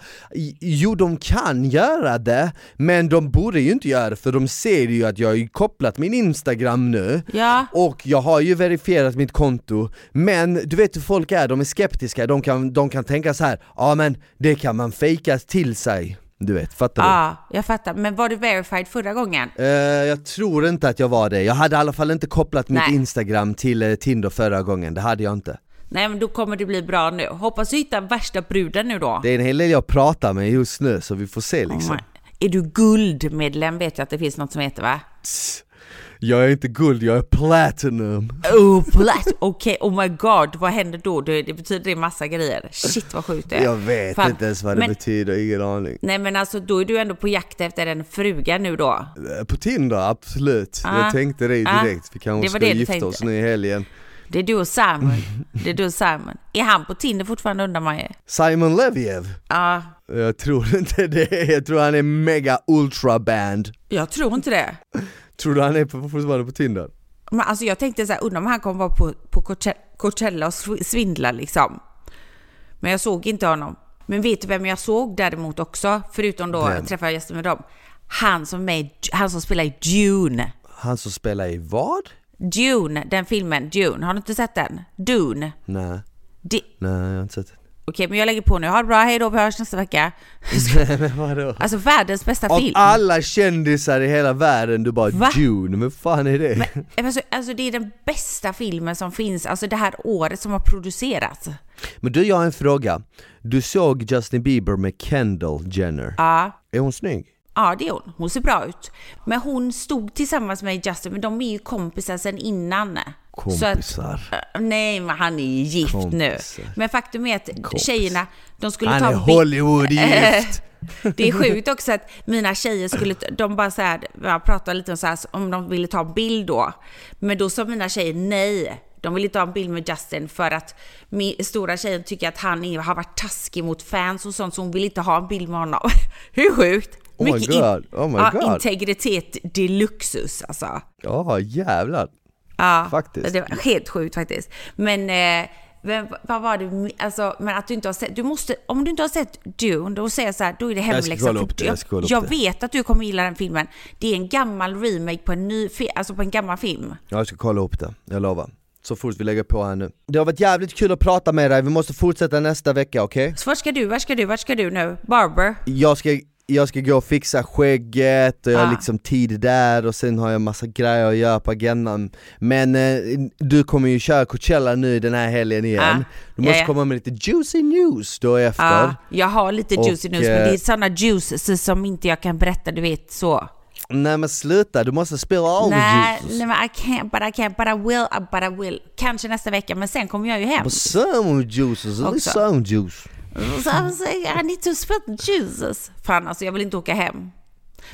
Jo, de kan göra det, men de borde ju inte göra det för de ser ju att jag har kopplat min Instagram nu Ja. och jag har ju verifierat mitt konto, men du vet hur folk är, de är skeptiska, de kan, de kan tänka så här, ja men det kan man fejka till sig. Du vet, fattar du? Ja, jag fattar. Men var du verified förra gången? Eh, jag tror inte att jag var det, jag hade i alla fall inte kopplat mitt Nej. Instagram till eh, Tinder förra gången, det hade jag inte. Nej, men då kommer det bli bra nu. Hoppas du hittar värsta bruden nu då. Det är en hel del jag pratar med just nu så vi får se Oh liksom. my- Är du guldmedlem vet jag att det finns något som heter va? Jag är inte guld, jag är platinum. Oh, plat. Okej, oh my god, vad händer då? Det, det betyder det massa grejer. Shit vad sjukt det är. Jag vet Fan. inte ens vad det men, betyder, ingen aning. Nej men alltså då är du ändå på jakt efter en fruga nu då? Eh, På Tinder, absolut. Ah. Jag tänkte det Ah. direkt, vi kanske Det ska det gifta tänkte. oss nu i helgen. Det är du och Simon. Det är du och Simon. Är han på Tinder fortfarande undrar man ju? Simon Leviev? Ja, Jag tror inte det, jag tror han är mega ultra band. jag tror inte det. Tror du han är på, fortfarande på Tinder? Men alltså jag tänkte så här, undrar om han kommer vara på, på Coache- Coachella och sv- svindla liksom. Men jag såg inte honom. Men vet du vem jag såg däremot också? Förutom då Vem? jag träffade gäster med dem. Han som, med, han som spelar i Dune. Han som spelar i vad? Dune, den filmen Dune. Har du inte sett den? Dune. Nej, Det- nej jag har inte sett Okej, men jag lägger på nu. Ha det bra, hej då, vi hörs nästa vecka. Men vadå? Alltså världens bästa Av film. alla kändisar i hela världen, du bara Va? Dune, men fan är det? Men, alltså, alltså det är den bästa filmen som finns, alltså det här året som har producerats. Men du, jag har en fråga. Du såg Justin Bieber med Kendall Jenner. Ja, Är hon snygg? Ja det är hon. Hon ser bra ut. Men hon stod tillsammans med Justin, men de är ju kompisar sedan innan. Så att, Kompisar. äh, nej, men han är ju gift Kompisar. nu. Men faktum är att Kompis. tjejerna, de skulle Han ta är en bild- Hollywood-gift! Det är sjukt också att mina tjejer skulle, de bara så här, jag pratade lite om så här, om de ville ta en bild då. Men då sa mina tjejer nej. De vill inte ha en bild med Justin för att min stora tjejen tycker att han är, har varit taskig mot fans och sånt så hon vill inte ha en bild med honom. Hur sjukt? Oh my Mycket in- God, oh my ja, God. Integritet deluxus alltså. Ja, jävlar. Ja, Faktiskt. Det var helt sjukt faktiskt. Men, eh, men vad var det, alltså, men att du inte har sett, du måste, om du inte har sett Dune, då säger jag så här, då är det hemläxa. för upp det, jag jag det. vet att du kommer gilla den filmen. Det är en gammal remake på en ny, alltså på en gammal film. Jag ska kolla upp det, jag lovar. Så fort vi lägger på här nu. Det har varit jävligt kul att prata med dig, vi måste fortsätta nästa vecka, okej? Så vart ska du, vart ska du, vart ska du nu? Barber? Jag ska, jag ska gå och fixa skägget och jag har Ah. liksom tid där och sen har jag massa grejer att göra på agendan Men eh, du kommer ju köra Coachella nu den här helgen igen Ah. Du måste Ja, ja. komma med lite juicy news då efter Ja, jag har lite Och, juicy news, men eh, det är sådana juices som inte jag kan berätta, du vet så. Nej men sluta, du måste spela all Nej, juices nej men I can't, but I can't, but I will, uh, but I will. Kanske nästa vecka, men sen kommer jag ju hem. But some juices, some juice I need to the juices. Fan alltså, jag vill inte åka hem.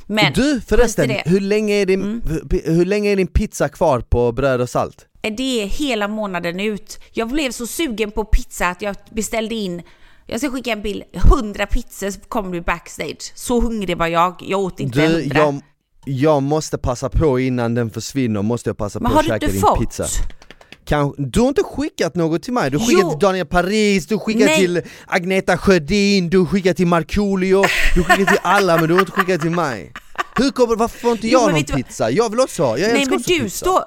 Men, Du förresten, hur länge, är din, hur, hur länge är din pizza kvar på bröd och salt? det är hela månaden ut. Jag blev så sugen på pizza att jag beställde in jag ska skicka en bild. 100 pizzor kom du backstage. Så hungrig var jag. Jag åt inte Du, 100. jag, jag måste passa på innan den försvinner, måste jag passa Men på har att du käka inte din fått? Kan, Du har inte skickat något till mig, du har skickat Jo. till Daniel Paris, du har skickat Nej. till Agneta Sjödin, du har skickat till Markoolio, du har skickat till alla men du har inte skickat till mig Hur kommer, varför får inte Jo, jag men någon vad- pizza? Jag vill också ha, jag Nej men du pizza står...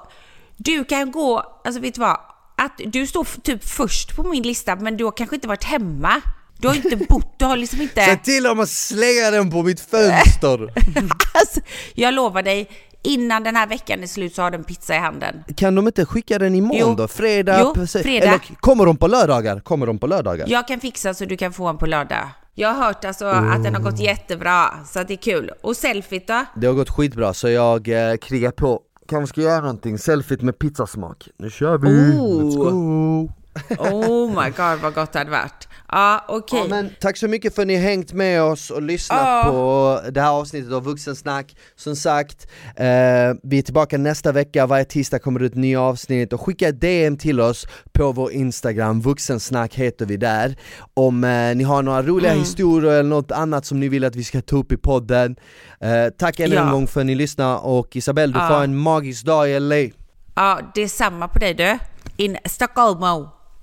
Du kan gå... Alltså vet du vad? Att du står typ först på min lista men du har kanske inte varit hemma. Du har inte bott, du har liksom inte... Säg till dem att slänga den på mitt fönster! Alltså, jag lovar dig, innan den här veckan är slut så har du en pizza i handen. Kan de inte skicka den imorgon Jo. då? Fredag? Jo, fredag. Eller kommer de på lördagar? Kommer de på lördagar? Jag kan fixa så du kan få en på lördag. Jag har hört alltså att den har gått jättebra, så att det är kul. Och selfiet då? Det har gått skitbra så jag eh, krigar på Kanske ska göra någonting, selfie med pizzasmak Nu kör vi! Oh. Let's go! Oh my god vad gott det hade varit. Ja, okej. Ja, men tack så mycket för att ni har hängt med oss och lyssnat Ja. på det här avsnittet av Vuxensnack Som sagt, eh, vi är tillbaka nästa vecka, varje tisdag kommer det ut nya avsnitt och skicka ett DM till oss på vår Instagram, Vuxensnack heter vi där Om eh, ni har några roliga Mm. historier eller något annat som ni vill att vi ska ta upp i podden eh, Tack än en Ja. gång för att ni lyssnar och Isabelle du Ja. får en magisk dag i LA Ja, det är samma på dig du. In Stockholm.